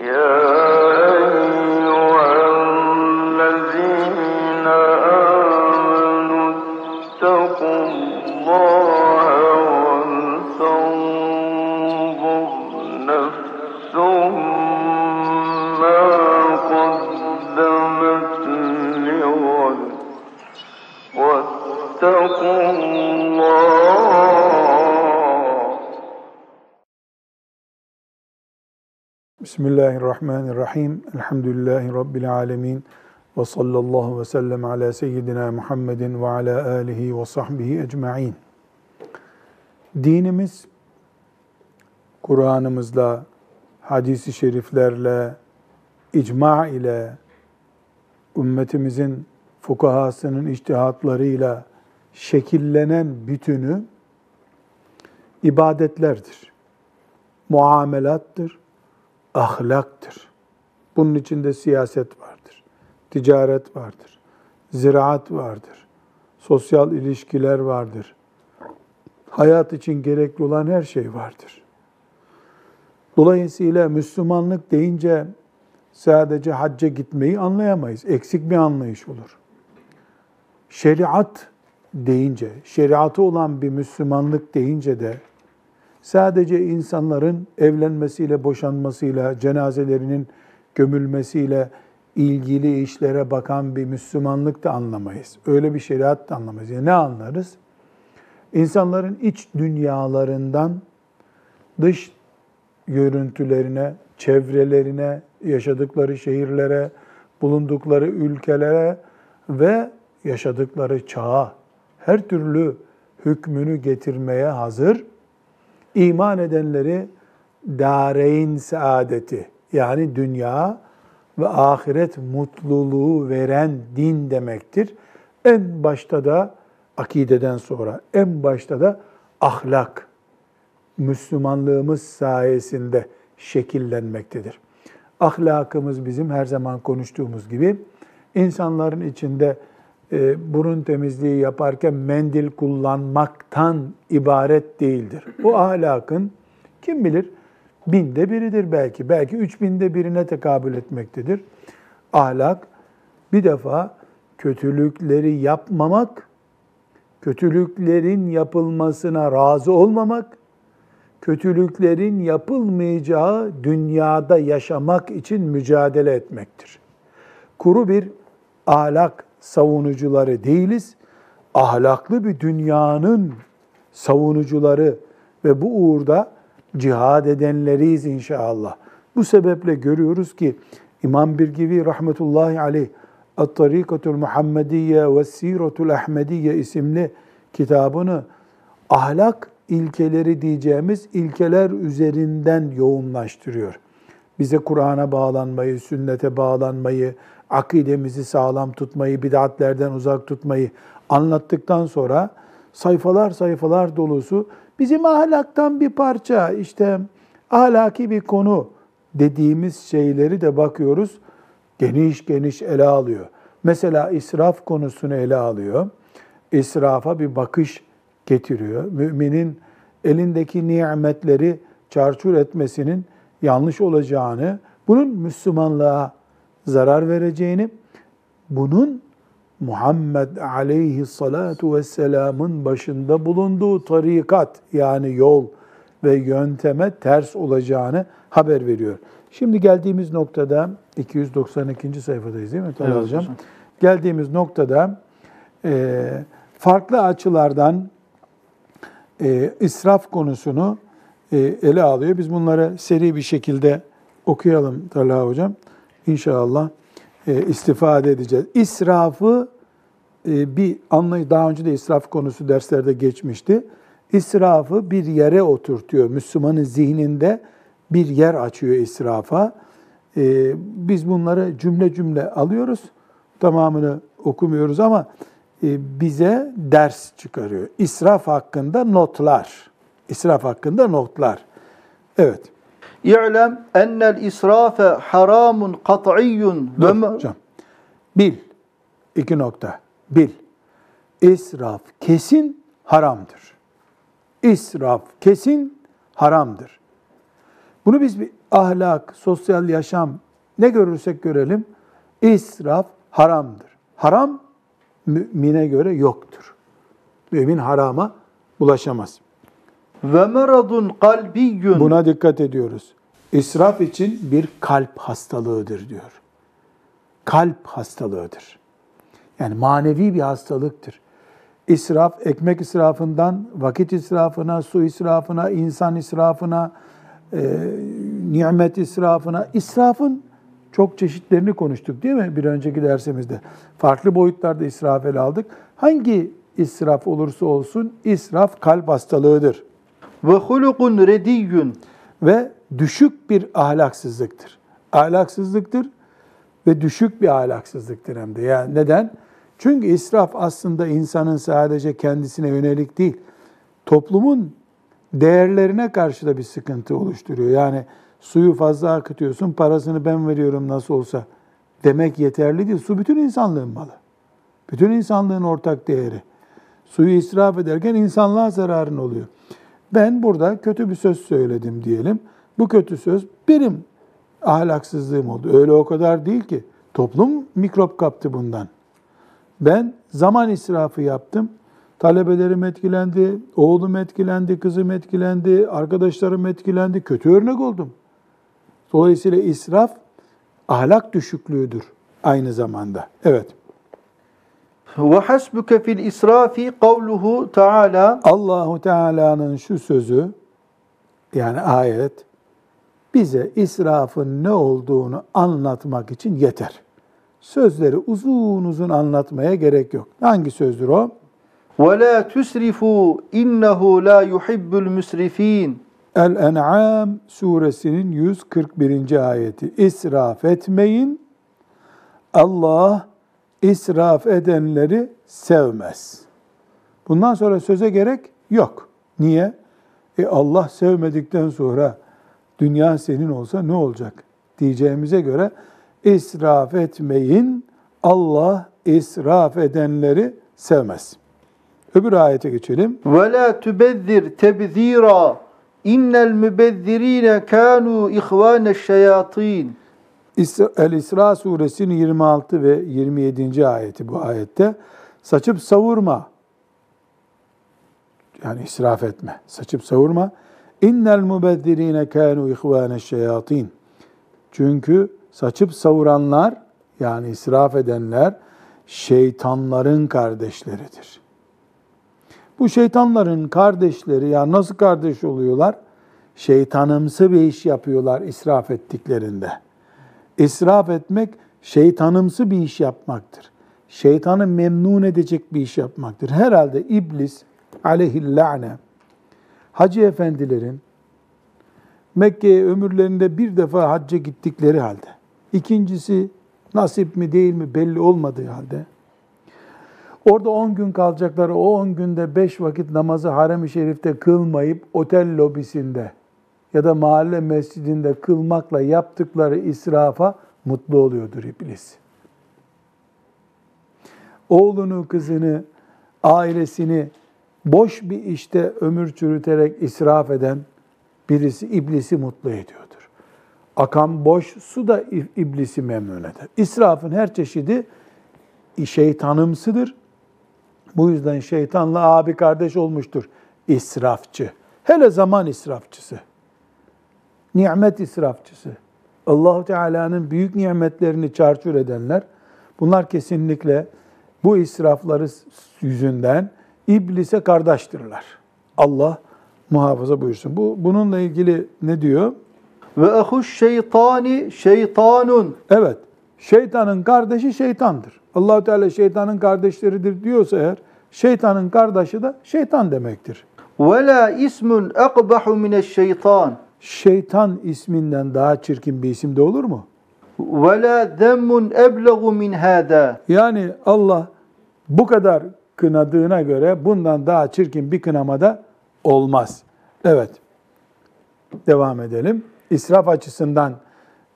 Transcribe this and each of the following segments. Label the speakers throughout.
Speaker 1: Yeah.
Speaker 2: Bismillahirrahmanirrahim. Elhamdülillahi Rabbil alemin. Ve sallallahu ve sellem ala seyyidina Muhammedin ve ala alihi ve sahbihi ecma'in. Dinimiz, Kur'an'ımızla, hadisi şeriflerle, icma ile, ümmetimizin fukahasının içtihatlarıyla şekillenen bütünü ibadetlerdir. Muamelattır, ahlaktır. Bunun içinde siyaset vardır, ticaret vardır, ziraat vardır, sosyal ilişkiler vardır. Hayat için gerekli olan her şey vardır. Dolayısıyla Müslümanlık deyince sadece hacca gitmeyi anlayamayız. Eksik bir anlayış olur. Şeriat deyince, şeriatı olan bir Müslümanlık deyince de sadece insanların evlenmesiyle, boşanmasıyla, cenazelerinin gömülmesiyle ilgili işlere bakan bir Müslümanlık da anlamayız. Öyle bir şeriat da anlamayız. Yani ne anlarız? İnsanların iç dünyalarından dış görüntülerine, çevrelerine, yaşadıkları şehirlere, bulundukları ülkelere ve yaşadıkları çağa her türlü hükmünü getirmeye hazır iman edenleri dareyn saadeti yani dünya ve ahiret mutluluğu veren din demektir. En başta da akideden sonra en başta da ahlak Müslümanlığımız sayesinde şekillenmektedir. Ahlakımız bizim her zaman konuştuğumuz gibi insanların içinde e, burun temizliği yaparken mendil kullanmaktan ibaret değildir. Bu ahlakın kim bilir binde biridir belki, belki üç binde birine tekabül etmektedir. Ahlak bir defa kötülükleri yapmamak, kötülüklerin yapılmasına razı olmamak, kötülüklerin yapılmayacağı dünyada yaşamak için mücadele etmektir. Kuru bir ahlak savunucuları değiliz. Ahlaklı bir dünyanın savunucuları ve bu uğurda cihad edenleriyiz inşallah. Bu sebeple görüyoruz ki İmam Birgivi rahmetullahi aleyh At-Tarikatul Muhammediye ve Siratul Ahmediye isimli kitabını ahlak ilkeleri diyeceğimiz ilkeler üzerinden yoğunlaştırıyor. Bize Kur'an'a bağlanmayı, sünnete bağlanmayı, akidemizi sağlam tutmayı, bid'atlerden uzak tutmayı anlattıktan sonra sayfalar sayfalar dolusu bizim ahlaktan bir parça, işte ahlaki bir konu dediğimiz şeyleri de bakıyoruz geniş geniş ele alıyor. Mesela israf konusunu ele alıyor. İsrafa bir bakış getiriyor. Müminin elindeki nimetleri çarçur etmesinin yanlış olacağını, bunun Müslümanlığa zarar vereceğini, bunun Muhammed aleyhissalatu vesselamın başında bulunduğu tarikat yani yol ve yönteme ters olacağını haber veriyor. Şimdi geldiğimiz noktada 292. sayfadayız değil mi Talha
Speaker 3: Evet
Speaker 2: Hocam?
Speaker 3: hocam.
Speaker 2: Geldiğimiz noktada e, farklı açılardan e, israf konusunu e, ele alıyor. Biz bunları seri bir şekilde okuyalım Talha Hocam. İnşallah e, istifade edeceğiz. İsrafı e, bir anlayış, daha önce de israf konusu derslerde geçmişti. İsrafı bir yere oturtuyor. Müslümanın zihninde bir yer açıyor israfa. E, biz bunları cümle cümle alıyoruz. Tamamını okumuyoruz ama bize ders çıkarıyor. İsraf hakkında notlar. İsraf hakkında notlar. Evet.
Speaker 3: İ'lem ennel israfe haramun kat'iyyun
Speaker 2: Dur hocam. Bil. İki nokta. Bil. İsraf kesin haramdır. İsraf kesin haramdır. Bunu biz bir ahlak, sosyal yaşam ne görürsek görelim israf haramdır. Haram mümine göre yoktur. Mümin harama bulaşamaz.
Speaker 3: Ve meradun kalbiyyun.
Speaker 2: Buna dikkat ediyoruz. İsraf için bir kalp hastalığıdır diyor. Kalp hastalığıdır. Yani manevi bir hastalıktır. İsraf, ekmek israfından vakit israfına, su israfına, insan israfına, e, nimet israfına, israfın çok çeşitlerini konuştuk değil mi bir önceki dersimizde? Farklı boyutlarda israf ele aldık. Hangi israf olursa olsun israf kalp hastalığıdır
Speaker 3: Ve hulukun rediyyun.
Speaker 2: ve düşük bir ahlaksızlıktır. Ahlaksızlıktır ve düşük bir ahlaksızlıktır hem de. Yani neden? Çünkü israf aslında insanın sadece kendisine yönelik değil, toplumun değerlerine karşı da bir sıkıntı oluşturuyor. Yani suyu fazla akıtıyorsun, parasını ben veriyorum nasıl olsa demek yeterli değil. Su bütün insanlığın malı. Bütün insanlığın ortak değeri. Suyu israf ederken insanlığa zararın oluyor. Ben burada kötü bir söz söyledim diyelim. Bu kötü söz benim ahlaksızlığım oldu. Öyle o kadar değil ki. Toplum mikrop kaptı bundan. Ben zaman israfı yaptım. Talebelerim etkilendi, oğlum etkilendi, kızım etkilendi, arkadaşlarım etkilendi. Kötü örnek oldum. Dolayısıyla israf ahlak düşüklüğüdür aynı zamanda. Evet.
Speaker 3: Ve hasbuke fil israfi kavluhu Teala
Speaker 2: Allahu Teala'nın şu sözü yani ayet bize israfın ne olduğunu anlatmak için yeter. Sözleri uzun uzun anlatmaya gerek yok. Hangi sözdür o?
Speaker 3: ve la tusrifu innehu la yuhibbul müsrifin.
Speaker 2: El-En'am suresinin 141. ayeti. İsraf etmeyin. Allah israf edenleri sevmez. Bundan sonra söze gerek yok. Niye? E Allah sevmedikten sonra dünya senin olsa ne olacak? Diyeceğimize göre israf etmeyin. Allah israf edenleri sevmez. Öbür ayete geçelim.
Speaker 3: Ve la tubezzir tebzira. İnnel mübezzirine kanu ihvaneş şeyatin.
Speaker 2: İsra- El-İsra suresinin 26 ve 27. ayeti bu ayette. Saçıp savurma. Yani israf etme. Saçıp savurma. İnnel mübezzirine kanu ihvaneş şeyatin. Çünkü saçıp savuranlar yani israf edenler şeytanların kardeşleridir. Bu şeytanların kardeşleri ya nasıl kardeş oluyorlar? Şeytanımsı bir iş yapıyorlar israf ettiklerinde. İsraf etmek şeytanımsı bir iş yapmaktır. Şeytanı memnun edecek bir iş yapmaktır. Herhalde iblis aleyhillâne hacı efendilerin Mekke'ye ömürlerinde bir defa hacca gittikleri halde, ikincisi nasip mi değil mi belli olmadığı halde, orada 10 gün kalacakları o 10 günde 5 vakit namazı harem-i şerifte kılmayıp otel lobisinde ya da mahalle mescidinde kılmakla yaptıkları israfa mutlu oluyordur iblis. Oğlunu, kızını, ailesini boş bir işte ömür çürüterek israf eden birisi iblisi mutlu ediyordur. Akan boş su da iblisi memnun eder. İsrafın her çeşidi şeytanımsıdır. Bu yüzden şeytanla abi kardeş olmuştur israfçı. Hele zaman israfçısı. Nimet israfçısı. Allahu Teala'nın büyük nimetlerini çarçur edenler bunlar kesinlikle bu israfları yüzünden iblise kardeştirler. Allah muhafaza buyursun. Bu bununla ilgili ne diyor?
Speaker 3: Ve ahuş şeytani şeytanun.
Speaker 2: Evet. Şeytanın kardeşi şeytandır. Allahu Teala şeytanın kardeşleridir diyorsa eğer şeytanın kardeşi de şeytan demektir.
Speaker 3: Ve la ismun akbahu mineş şeytan.
Speaker 2: Şeytan isminden daha çirkin bir isim de olur mu?
Speaker 3: Ve la zemmun eblegu min hada.
Speaker 2: Yani Allah bu kadar kınadığına göre bundan daha çirkin bir kınamada olmaz. Evet. Devam edelim. İsraf açısından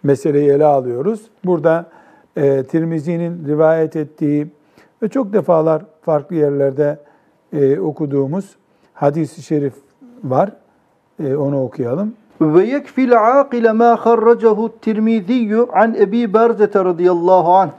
Speaker 2: meseleyi ele alıyoruz. Burada e, Tirmizi'nin rivayet ettiği ve çok defalar farklı yerlerde e, okuduğumuz hadis-i şerif var. E, onu okuyalım.
Speaker 3: ويكفي العاقل ما خرجه الترمذي عن أبي برزة رضي الله عنه.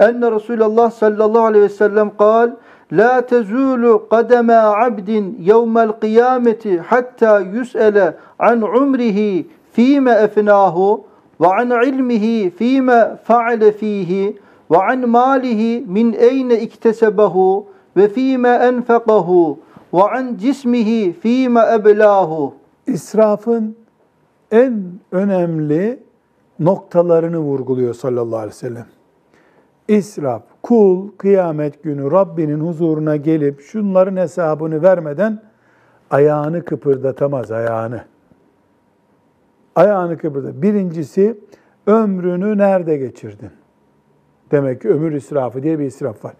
Speaker 3: أن رسول الله صلى الله عليه وسلم قال لا تزول قدم عبد يوم القيامة حتى يسأل عن عمره فيما أفناه وعن علمه فيما فعل فيه وعن ماله من أين اكتسبه وفيما أنفقه وعن جسمه فيما أبلاه.
Speaker 2: İsrafın en önemli noktalarını vurguluyor sallallahu aleyhi ve sellem. İsraf, kul kıyamet günü Rabbinin huzuruna gelip şunların hesabını vermeden ayağını kıpırdatamaz ayağını. Ayağını kıpırdat. Birincisi ömrünü nerede geçirdin? Demek ki ömür israfı diye bir israf var.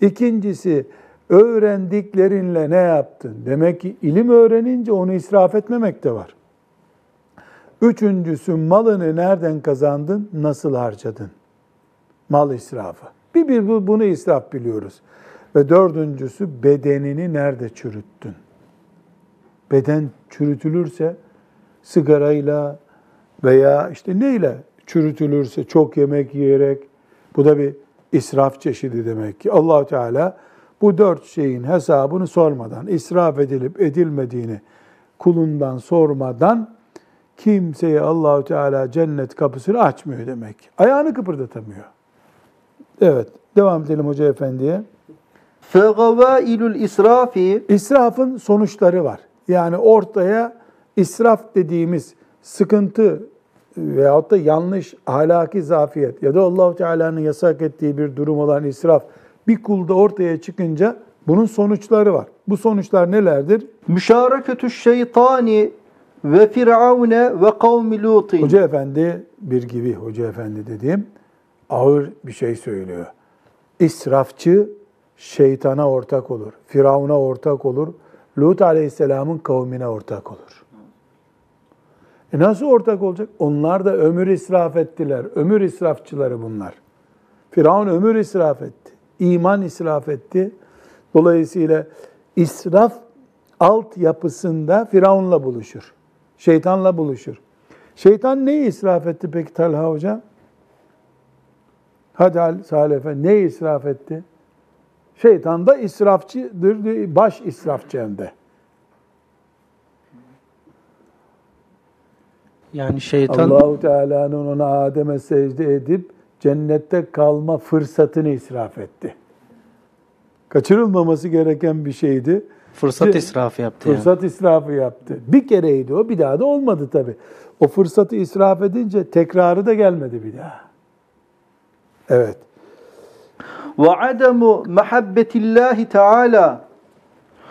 Speaker 2: İkincisi öğrendiklerinle ne yaptın? Demek ki ilim öğrenince onu israf etmemek de var. Üçüncüsü malını nereden kazandın? Nasıl harcadın? Mal israfı. Bir bir bu- bunu israf biliyoruz. Ve dördüncüsü bedenini nerede çürüttün? Beden çürütülürse sigarayla veya işte neyle çürütülürse çok yemek yiyerek bu da bir israf çeşidi demek ki. allah Teala bu dört şeyin hesabını sormadan, israf edilip edilmediğini kulundan sormadan kimseye Allahu Teala cennet kapısını açmıyor demek. Ayağını kıpırdatamıyor. Evet, devam edelim Hoca Efendi'ye.
Speaker 3: فغوائل الإسراف
Speaker 2: İsrafın sonuçları var. Yani ortaya israf dediğimiz sıkıntı veyahut da yanlış ahlaki zafiyet ya da Allahu Teala'nın yasak ettiği bir durum olan israf bir kulda ortaya çıkınca bunun sonuçları var. Bu sonuçlar nelerdir?
Speaker 3: Müşareketü şeytani ve firavune ve kavmi lutin.
Speaker 2: Hoca efendi bir gibi hoca efendi dediğim ağır bir şey söylüyor. İsrafçı şeytana ortak olur, firavuna ortak olur, Lut aleyhisselamın kavmine ortak olur. E nasıl ortak olacak? Onlar da ömür israf ettiler. Ömür israfçıları bunlar. Firavun ömür israf etti. İman israf etti. Dolayısıyla israf altyapısında Firavun'la buluşur. Şeytanla buluşur. Şeytan neyi israf etti peki Talha Hoca? Hadi Ali Salih Efendi neyi israf etti? Şeytan da israfçıdır, baş israfçı hem de.
Speaker 4: Yani şeytan
Speaker 2: Allahu Teala'nın ona Adem'e secde edip cennette kalma fırsatını israf etti. Kaçırılmaması gereken bir şeydi.
Speaker 4: Fırsat
Speaker 2: bir,
Speaker 4: israfı yaptı.
Speaker 2: Fırsat yani. israfı yaptı. Bir kereydi o, bir daha da olmadı tabii. O fırsatı israf edince tekrarı da gelmedi bir daha. Evet.
Speaker 3: Ve ademu mahabbetillahi teala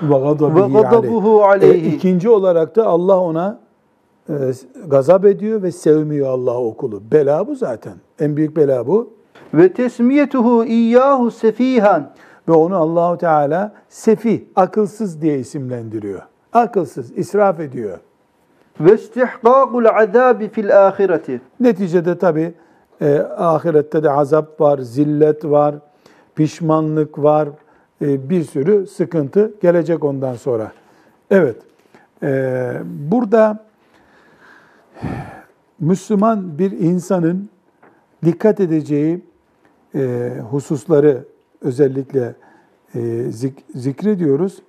Speaker 2: ve
Speaker 3: gadabuhu aleyhi.
Speaker 2: E, ikinci olarak da Allah ona e, gazap ediyor ve sevmiyor Allah okulu. Bela bu zaten. En büyük bela bu.
Speaker 3: Ve tesmiyetuhu iyyahu sefihan.
Speaker 2: Ve onu Allahu Teala sefi, akılsız diye isimlendiriyor. Akılsız, israf ediyor.
Speaker 3: Ve istihkakul azabi fil ahireti.
Speaker 2: Neticede tabi e, ahirette de azap var, zillet var, pişmanlık var, e, bir sürü sıkıntı gelecek ondan sonra. Evet, e, burada Müslüman bir insanın dikkat edeceği e, hususları özellikle e, zik- zikrediyoruz.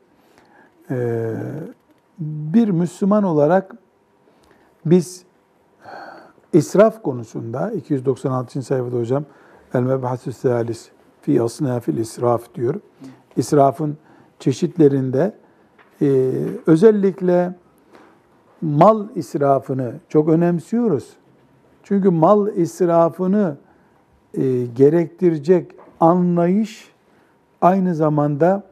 Speaker 2: E, bir Müslüman olarak biz İsraf konusunda 296. sayfada hocam El Mebhasü Salis fi asnafil israf diyor. İsrafın çeşitlerinde e, özellikle mal israfını çok önemsiyoruz. Çünkü mal israfını e, gerektirecek anlayış aynı zamanda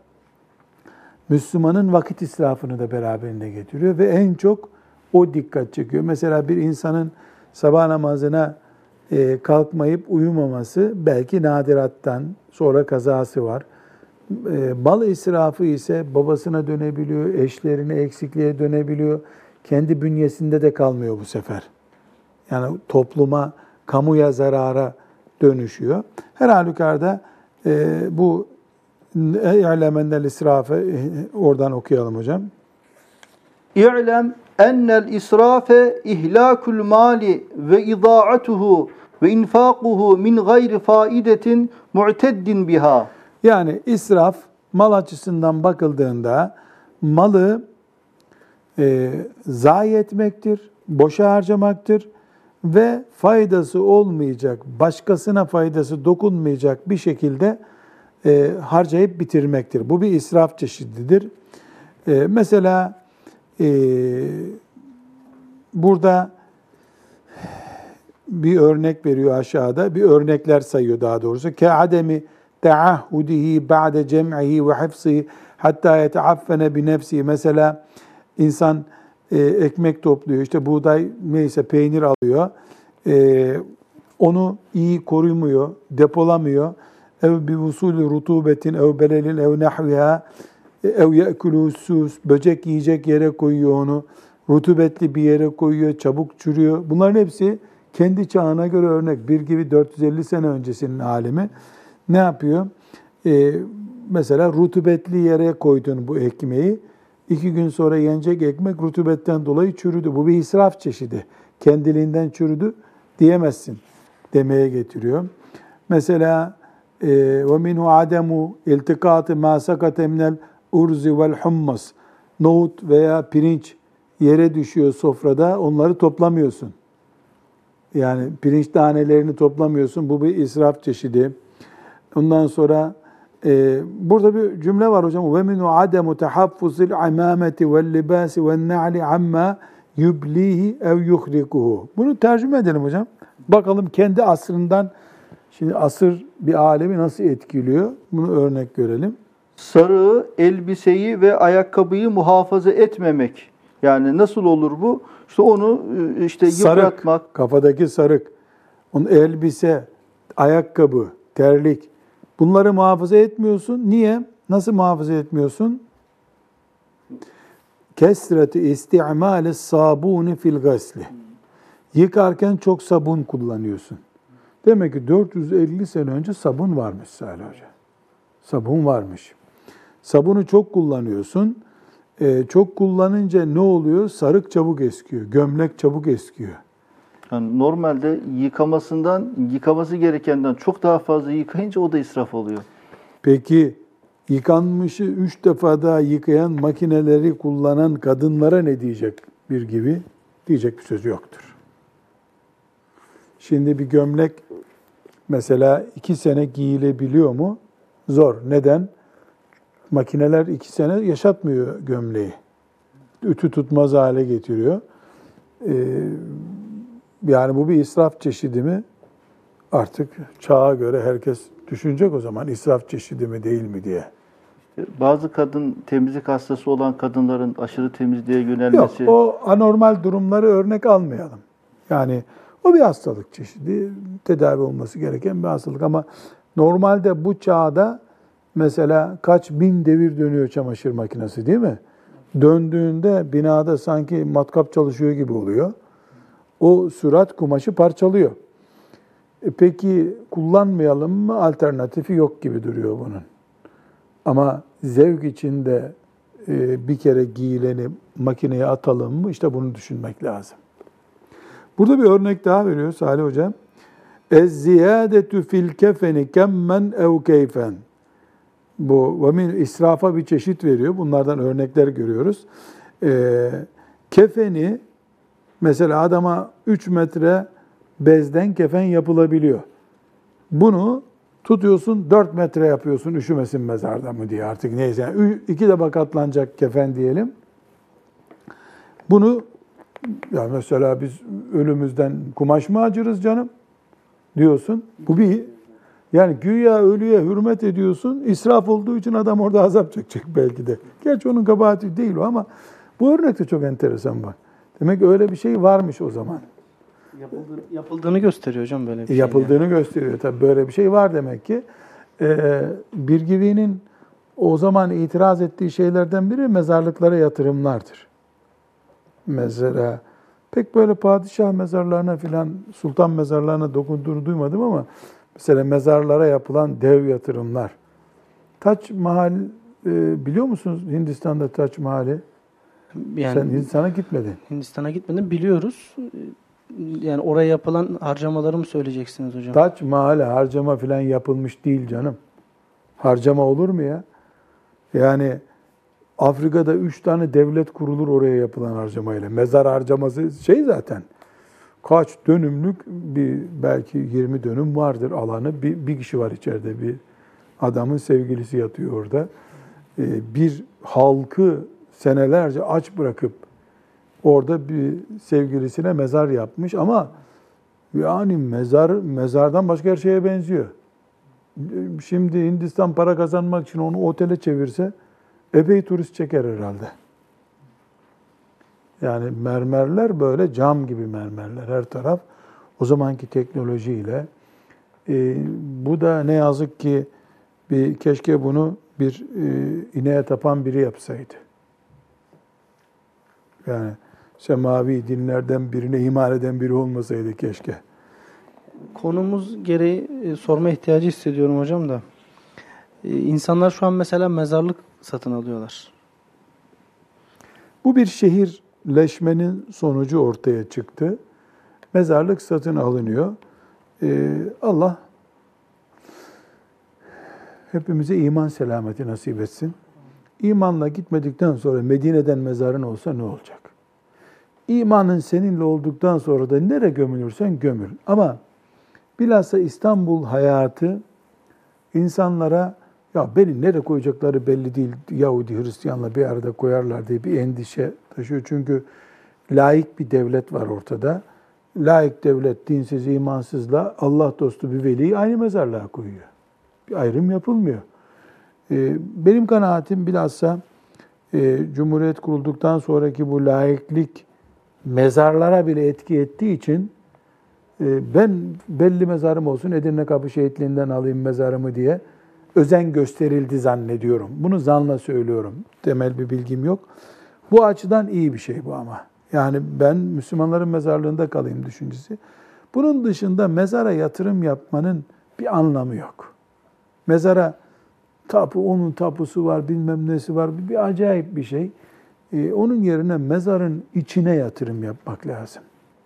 Speaker 2: Müslümanın vakit israfını da beraberinde getiriyor ve en çok o dikkat çekiyor. Mesela bir insanın sabah namazına e, kalkmayıp uyumaması belki nadirattan sonra kazası var. E, mal israfı ise babasına dönebiliyor, eşlerine eksikliğe dönebiliyor. Kendi bünyesinde de kalmıyor bu sefer. Yani topluma, kamuya zarara dönüşüyor. Her halükarda e, bu İ'lemennel israfı e, oradan okuyalım hocam.
Speaker 3: İ'lem ennel israfe ihlakul mali ve idaatuhu ve infakuhu min gayri faidetin mu'teddin biha.
Speaker 2: Yani israf mal açısından bakıldığında malı e, zayi etmektir, boşa harcamaktır ve faydası olmayacak, başkasına faydası dokunmayacak bir şekilde e, harcayıp bitirmektir. Bu bir israf çeşididir. E, mesela e, burada bir örnek veriyor aşağıda. Bir örnekler sayıyor daha doğrusu. Ke ademi taahhudihi ba'de cem'ihi ve hifzihi hatta yeteaffene bi nefsihi. Mesela insan e, ekmek topluyor. işte buğday neyse peynir alıyor. E, onu iyi korumuyor, depolamıyor. Ev bi usulü rutubetin ev belelin ev nahviha ev ye'kulu sus böcek yiyecek yere koyuyor onu. Rutubetli bir yere koyuyor, çabuk çürüyor. Bunların hepsi kendi çağına göre örnek. Bir gibi 450 sene öncesinin alemi ne yapıyor? Ee, mesela rutubetli yere koydun bu ekmeği. İki gün sonra yenecek ekmek rutubetten dolayı çürüdü. Bu bir israf çeşidi. Kendiliğinden çürüdü diyemezsin demeye getiriyor. Mesela ve minhu ademu iltikatı ma sakate minel urzi vel hummas. Nohut veya pirinç yere düşüyor sofrada onları toplamıyorsun. Yani pirinç tanelerini toplamıyorsun. Bu bir israf çeşidi. Ondan sonra e, burada bir cümle var hocam. Ve minu ademu tahaffuzil imameti vel libasi vel na'li amma yublihi ev yuhrikuhu. Bunu tercüme edelim hocam. Bakalım kendi asrından şimdi asır bir alemi nasıl etkiliyor? Bunu örnek görelim.
Speaker 3: Sarığı, elbiseyi ve ayakkabıyı muhafaza etmemek. Yani nasıl olur bu? İşte onu e, işte
Speaker 2: Sarık,
Speaker 3: yıpratmak.
Speaker 2: kafadaki sarık, onun elbise, ayakkabı, terlik. Bunları muhafaza etmiyorsun. Niye? Nasıl muhafaza etmiyorsun? Kesreti istimali sabuni fil gasli. Yıkarken çok sabun kullanıyorsun. Demek ki 450 sene önce sabun varmış Salih Hoca. Sabun varmış. Sabunu çok kullanıyorsun. Ee, çok kullanınca ne oluyor? Sarık çabuk eskiyor, gömlek çabuk eskiyor.
Speaker 3: Yani normalde yıkamasından, yıkaması gerekenden çok daha fazla yıkayınca o da israf oluyor.
Speaker 2: Peki yıkanmışı üç defa daha yıkayan makineleri kullanan kadınlara ne diyecek bir gibi? Diyecek bir söz yoktur. Şimdi bir gömlek mesela iki sene giyilebiliyor mu? Zor. Neden? Makineler iki sene yaşatmıyor gömleği. Ütü tutmaz hale getiriyor. Ee, yani bu bir israf çeşidi mi? Artık çağa göre herkes düşünecek o zaman israf çeşidi mi değil mi diye.
Speaker 3: Bazı kadın temizlik hastası olan kadınların aşırı temizliğe
Speaker 2: Yok
Speaker 3: yönelmesi
Speaker 2: o anormal durumları örnek almayalım. Yani o bir hastalık çeşidi, tedavi olması gereken bir hastalık ama normalde bu çağda mesela kaç bin devir dönüyor çamaşır makinesi değil mi? Döndüğünde binada sanki matkap çalışıyor gibi oluyor. O sürat kumaşı parçalıyor. E peki kullanmayalım mı? Alternatifi yok gibi duruyor bunun. Ama zevk içinde e, bir kere giyileni makineye atalım mı? İşte bunu düşünmek lazım. Burada bir örnek daha veriyor Salih Hocam. Ez-ziyadetü fil kefeni kemmen ev. Bu ve min israfa bir çeşit veriyor. Bunlardan örnekler görüyoruz. Ee, kefeni mesela adama 3 metre bezden kefen yapılabiliyor. Bunu tutuyorsun 4 metre yapıyorsun üşümesin mezarda mı diye artık neyse. Yani iki de bakatlanacak kefen diyelim. Bunu ya mesela biz ölümüzden kumaş mı acırız canım diyorsun. Bu bir yani güya ölüye hürmet ediyorsun. İsraf olduğu için adam orada azap çekecek belki de. Gerçi onun kabahati değil o ama bu örnek de çok enteresan bak. Demek öyle bir şey varmış o zaman.
Speaker 4: Yapıldığını, yapıldığını gösteriyor hocam böyle bir şey.
Speaker 2: Yapıldığını gösteriyor. Tabii böyle bir şey var demek ki. Ee, bir givinin o zaman itiraz ettiği şeylerden biri mezarlıklara yatırımlardır. Mesela pek böyle padişah mezarlarına filan sultan mezarlarına dokunduğunu duymadım ama mesela mezarlara yapılan dev yatırımlar. Taç Mahal e, biliyor musunuz Hindistan'da Taç Mahal'i?
Speaker 4: Yani
Speaker 2: Sen Hindistan'a gitmedin.
Speaker 4: Hindistan'a gitmedim biliyoruz. Yani oraya yapılan harcamaları mı söyleyeceksiniz hocam?
Speaker 2: Taç Mahal'e harcama falan yapılmış değil canım. Harcama olur mu ya? Yani Afrika'da üç tane devlet kurulur oraya yapılan harcamayla. Mezar harcaması şey zaten. Kaç dönümlük bir belki 20 dönüm vardır alanı. Bir, bir kişi var içeride bir adamın sevgilisi yatıyor orada. Ee, bir halkı senelerce aç bırakıp orada bir sevgilisine mezar yapmış ama yani mezar mezardan başka her şeye benziyor. Şimdi Hindistan para kazanmak için onu otele çevirse epey turist çeker herhalde. Yani mermerler böyle cam gibi mermerler her taraf. O zamanki teknolojiyle. E, bu da ne yazık ki bir keşke bunu bir e, ineğe tapan biri yapsaydı. Yani semavi dinlerden birine iman eden biri olmasaydı keşke.
Speaker 4: Konumuz gereği e, sorma ihtiyacı hissediyorum hocam da. E, insanlar şu an mesela mezarlık satın alıyorlar.
Speaker 2: Bu bir şehirleşmenin sonucu ortaya çıktı. Mezarlık satın alınıyor. Ee, Allah hepimize iman selameti nasip etsin. İmanla gitmedikten sonra Medine'den mezarın olsa ne olacak? İmanın seninle olduktan sonra da nere gömülürsen gömül. Ama bilhassa İstanbul hayatı insanlara ya beni nereye koyacakları belli değil. Yahudi, Hristiyanla bir arada koyarlar diye bir endişe taşıyor. Çünkü laik bir devlet var ortada. Laik devlet dinsiz, imansızla Allah dostu bir veliyi aynı mezarlığa koyuyor. Bir ayrım yapılmıyor. Ee, benim kanaatim bilhassa e, Cumhuriyet kurulduktan sonraki bu laiklik mezarlara bile etki ettiği için e, ben belli mezarım olsun Edirne Kapı Şehitliğinden alayım mezarımı diye özen gösterildi zannediyorum. Bunu zanla söylüyorum. Temel bir bilgim yok. Bu açıdan iyi bir şey bu ama. Yani ben Müslümanların mezarlığında kalayım düşüncesi. Bunun dışında mezara yatırım yapmanın bir anlamı yok. Mezara tapu, onun tapusu var, bilmem nesi var. Bir acayip bir şey. Ee, onun yerine mezarın içine yatırım yapmak lazım.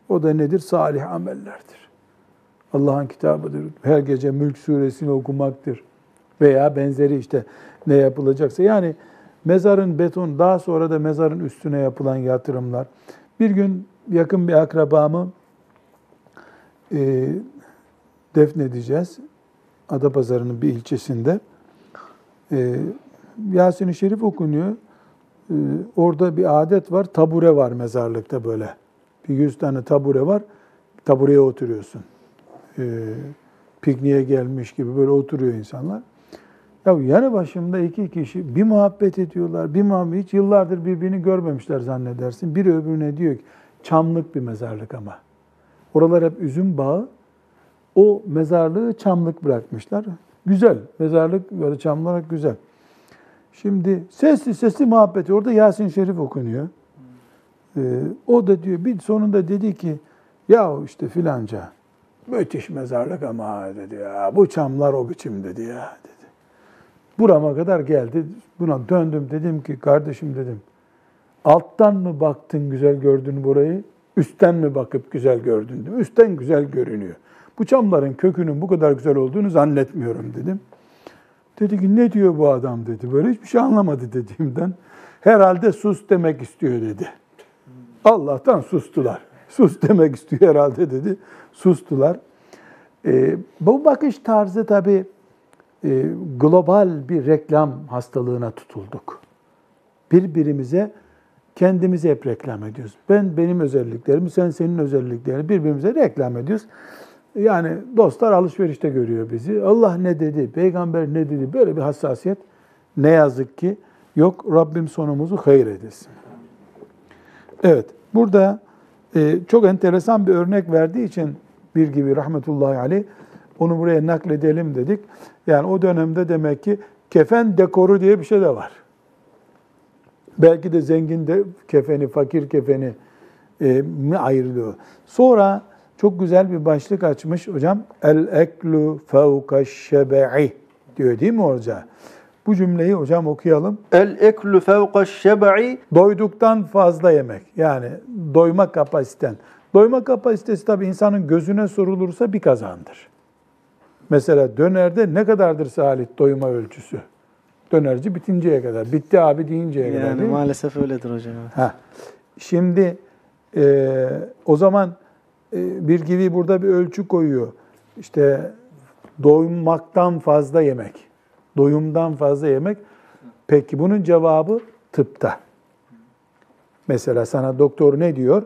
Speaker 2: O da nedir? Salih amellerdir. Allah'ın kitabıdır. Her gece Mülk suresini okumaktır veya benzeri işte ne yapılacaksa. Yani mezarın beton, daha sonra da mezarın üstüne yapılan yatırımlar. Bir gün yakın bir akrabamı e, defnedeceğiz. Adapazarı'nın bir ilçesinde. E, Yasin-i Şerif okunuyor. E, orada bir adet var, tabure var mezarlıkta böyle. Bir yüz tane tabure var, tabureye oturuyorsun. E, pikniğe gelmiş gibi böyle oturuyor insanlar. Ya yanı başımda iki kişi bir muhabbet ediyorlar, bir muhabbet hiç yıllardır birbirini görmemişler zannedersin. Biri öbürüne diyor ki çamlık bir mezarlık ama. Oralar hep üzüm bağı. O mezarlığı çamlık bırakmışlar. Güzel. Mezarlık böyle çam olarak güzel. Şimdi sesli sesli muhabbeti orada Yasin Şerif okunuyor. Ee, o da diyor bir sonunda dedi ki ya işte filanca müthiş mezarlık ama dedi ya bu çamlar o biçim dedi ya dedi. Burama kadar geldi. Buna döndüm dedim ki kardeşim dedim. Alttan mı baktın güzel gördün burayı? Üstten mi bakıp güzel gördün? Dedim. Üstten güzel görünüyor. Bu çamların kökünün bu kadar güzel olduğunu zannetmiyorum dedim. Dedi ki ne diyor bu adam dedi. Böyle hiçbir şey anlamadı dediğimden. Herhalde sus demek istiyor dedi. Allah'tan sustular. Sus demek istiyor herhalde dedi. Sustular. Ee, bu bakış tarzı tabii e, global bir reklam hastalığına tutulduk. Birbirimize kendimizi hep reklam ediyoruz. Ben benim özelliklerimi, sen senin özelliklerini birbirimize reklam ediyoruz. Yani dostlar alışverişte görüyor bizi. Allah ne dedi, peygamber ne dedi böyle bir hassasiyet ne yazık ki yok. Rabbim sonumuzu hayır edesin. Evet, burada e, çok enteresan bir örnek verdiği için bir gibi rahmetullahi aleyh onu buraya nakledelim dedik. Yani o dönemde demek ki kefen dekoru diye bir şey de var. Belki de zengin de kefeni, fakir kefeni e, mi ayrılıyor. Sonra çok güzel bir başlık açmış hocam. El eklu fevka şebe'i diyor değil mi orada? Bu cümleyi hocam okuyalım.
Speaker 3: El eklu fevkaş şeb'i
Speaker 2: Doyduktan fazla yemek. Yani doyma kapasiten. Doyma kapasitesi tabii insanın gözüne sorulursa bir kazandır. Mesela dönerde ne kadardır Salih doyma ölçüsü? Dönerci bitinceye kadar. Bitti abi deyinceye kadar
Speaker 4: Yani
Speaker 2: değil mi?
Speaker 4: maalesef öyledir hocam.
Speaker 2: Ha. Şimdi e, o zaman bir gibi burada bir ölçü koyuyor. İşte doymaktan fazla yemek. Doyumdan fazla yemek. Peki bunun cevabı tıpta. Mesela sana doktor ne diyor?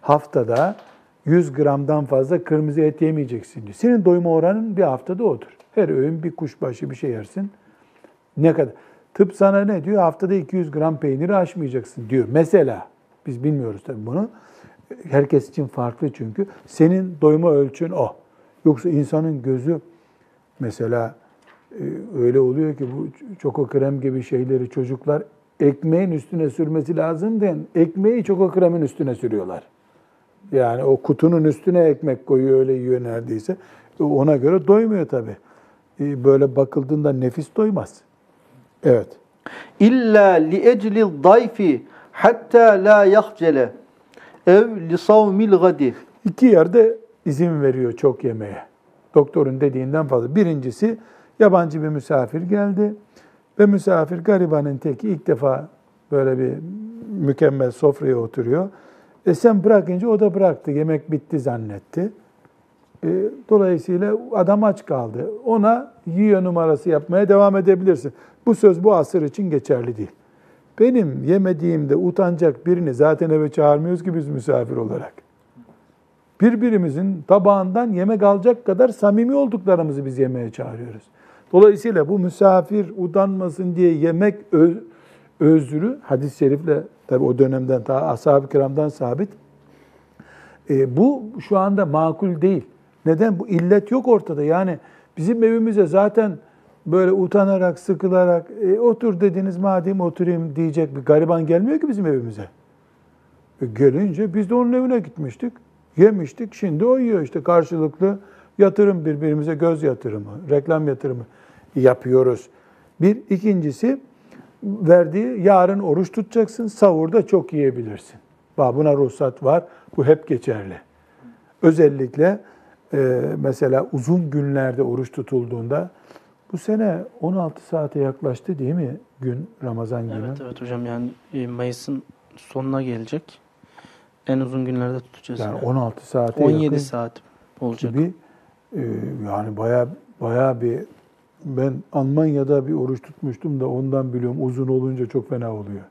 Speaker 2: Haftada 100 gramdan fazla kırmızı et yemeyeceksin diyor. Senin doyma oranın bir haftada odur. Her öğün bir kuşbaşı bir şey yersin. Ne kadar? Tıp sana ne diyor? Haftada 200 gram peyniri aşmayacaksın diyor. Mesela biz bilmiyoruz tabii bunu. Herkes için farklı çünkü. Senin doyma ölçün o. Yoksa insanın gözü mesela e, öyle oluyor ki bu çoko krem gibi şeyleri çocuklar ekmeğin üstüne sürmesi lazım diyen ekmeği çoko kremin üstüne sürüyorlar. Yani o kutunun üstüne ekmek koyuyor öyle yiyor neredeyse. E, Ona göre doymuyor tabii. E, Böyle bakıldığında nefis doymaz. Evet.
Speaker 3: illa li eclil dayfi hatta la yahcele ev li savmil gadi.
Speaker 2: İki yerde izin veriyor çok yemeye. Doktorun dediğinden fazla. Birincisi yabancı bir misafir geldi ve misafir garibanın teki ilk defa böyle bir mükemmel sofraya oturuyor. E sen bırakınca o da bıraktı. Yemek bitti zannetti. E, dolayısıyla adam aç kaldı. Ona yiyor numarası yapmaya devam edebilirsin. Bu söz bu asır için geçerli değil. Benim yemediğimde utanacak birini zaten eve çağırmıyoruz ki biz misafir olarak. Birbirimizin tabağından yemek alacak kadar samimi olduklarımızı biz yemeğe çağırıyoruz. Dolayısıyla bu misafir utanmasın diye yemek ö- özrü hadis-i şerifle tabi o dönemden ta ashab-ı kiramdan sabit. E, bu şu anda makul değil. Neden? Bu illet yok ortada. Yani bizim evimize zaten böyle utanarak, sıkılarak e, otur dediniz madem oturayım diyecek bir gariban gelmiyor ki bizim evimize. E, gelince biz de onun evine gitmiştik. Yemiştik. Şimdi o yiyor işte karşılıklı yatırım birbirimize göz yatırımı, reklam yatırımı yapıyoruz. Bir. ikincisi verdiği yarın oruç tutacaksın. Sahurda çok yiyebilirsin. Buna ruhsat var. Bu hep geçerli. Özellikle e, mesela uzun günlerde oruç tutulduğunda bu sene 16 saate yaklaştı değil mi gün Ramazan günü?
Speaker 4: Evet evet hocam yani e, Mayıs'ın sonuna gelecek. En uzun günlerde tutacağız.
Speaker 2: Yani
Speaker 4: yani.
Speaker 2: 16 saate
Speaker 4: 17
Speaker 2: yakın
Speaker 4: saat olacak.
Speaker 2: gibi e, yani baya baya bir ben Almanya'da bir oruç tutmuştum da ondan biliyorum uzun olunca çok fena oluyor.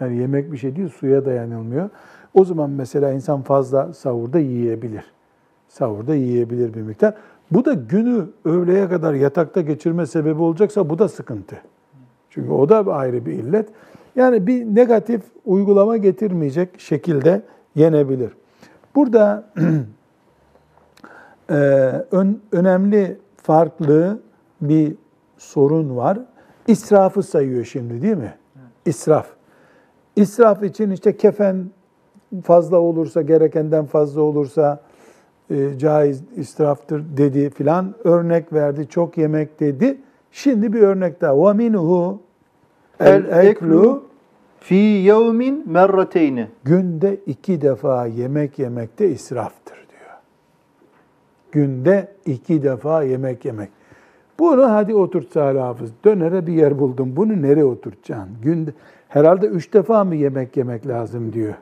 Speaker 2: Yani yemek bir şey değil suya dayanılmıyor. O zaman mesela insan fazla sahurda yiyebilir. Sahurda yiyebilir bir miktar. Bu da günü öğleye kadar yatakta geçirme sebebi olacaksa bu da sıkıntı. Çünkü o da ayrı bir illet. Yani bir negatif uygulama getirmeyecek şekilde yenebilir. Burada e, ön- önemli farklı bir sorun var. İsrafı sayıyor şimdi değil mi? İsraf. İsraf için işte kefen fazla olursa, gerekenden fazla olursa e, caiz israftır dedi filan örnek verdi. Çok yemek dedi. Şimdi bir örnek daha. وَمِنْهُ
Speaker 3: El
Speaker 2: el-eklu
Speaker 3: eklu fi yevmin merrateyni.
Speaker 2: günde iki defa yemek yemekte israftır diyor. Günde iki defa yemek yemek. Bunu hadi oturt Salih Hafız. Dönere bir yer buldum. Bunu nereye oturtacaksın? Günde herhalde üç defa mı yemek yemek lazım diyor.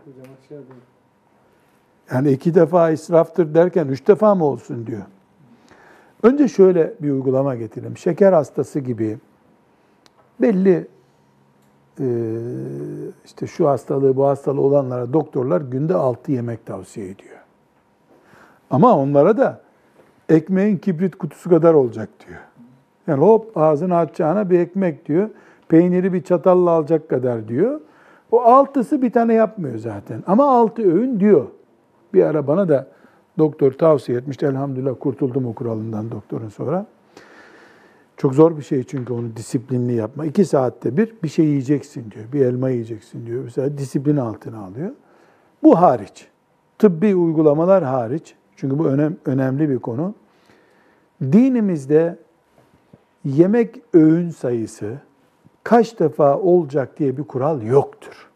Speaker 2: yani iki defa israftır derken üç defa mı olsun diyor. Önce şöyle bir uygulama getirelim. Şeker hastası gibi belli e, işte şu hastalığı bu hastalığı olanlara doktorlar günde altı yemek tavsiye ediyor. Ama onlara da ekmeğin kibrit kutusu kadar olacak diyor. Yani hop ağzını açacağına bir ekmek diyor. Peyniri bir çatalla alacak kadar diyor. O altısı bir tane yapmıyor zaten. Ama altı öğün diyor. Bir ara bana da doktor tavsiye etmişti. Elhamdülillah kurtuldum o kuralından doktorun sonra. Çok zor bir şey çünkü onu disiplinli yapma. İki saatte bir bir şey yiyeceksin diyor. Bir elma yiyeceksin diyor. Mesela disiplin altına alıyor. Bu hariç. Tıbbi uygulamalar hariç. Çünkü bu önem, önemli bir konu. Dinimizde yemek öğün sayısı kaç defa olacak diye bir kural yoktur.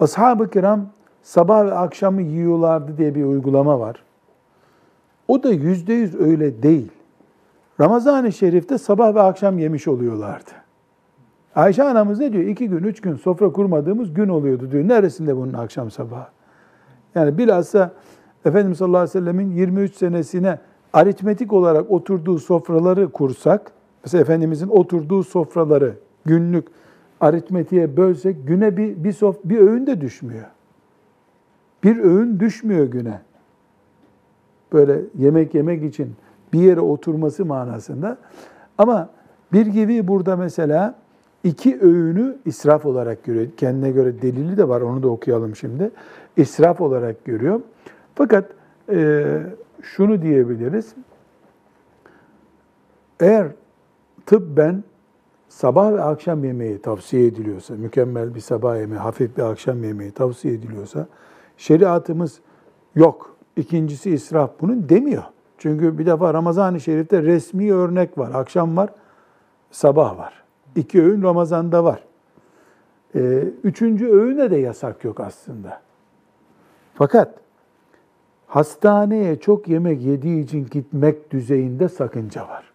Speaker 2: Ashab-ı kiram sabah ve akşamı yiyorlardı diye bir uygulama var. O da yüzde yüz öyle değil. Ramazan-ı Şerif'te sabah ve akşam yemiş oluyorlardı. Ayşe anamız ne diyor? İki gün, üç gün sofra kurmadığımız gün oluyordu diyor. Neresinde bunun akşam sabah? Yani bilhassa Efendimiz sallallahu aleyhi ve sellemin 23 senesine aritmetik olarak oturduğu sofraları kursak, mesela Efendimizin oturduğu sofraları günlük aritmetiğe bölsek güne bir, bir, sof, bir öğün de düşmüyor. Bir öğün düşmüyor güne. Böyle yemek yemek için bir yere oturması manasında. Ama bir gibi burada mesela iki öğünü israf olarak görüyor. Kendine göre delili de var, onu da okuyalım şimdi. İsraf olarak görüyor. Fakat e, şunu diyebiliriz. Eğer tıbben sabah ve akşam yemeği tavsiye ediliyorsa, mükemmel bir sabah yemeği, hafif bir akşam yemeği tavsiye ediliyorsa, şeriatımız yok. İkincisi israf bunun demiyor. Çünkü bir defa Ramazan-ı Şerif'te resmi örnek var. Akşam var, sabah var. İki öğün Ramazan'da var. Ee, üçüncü öğüne de yasak yok aslında. Fakat hastaneye çok yemek yediği için gitmek düzeyinde sakınca var.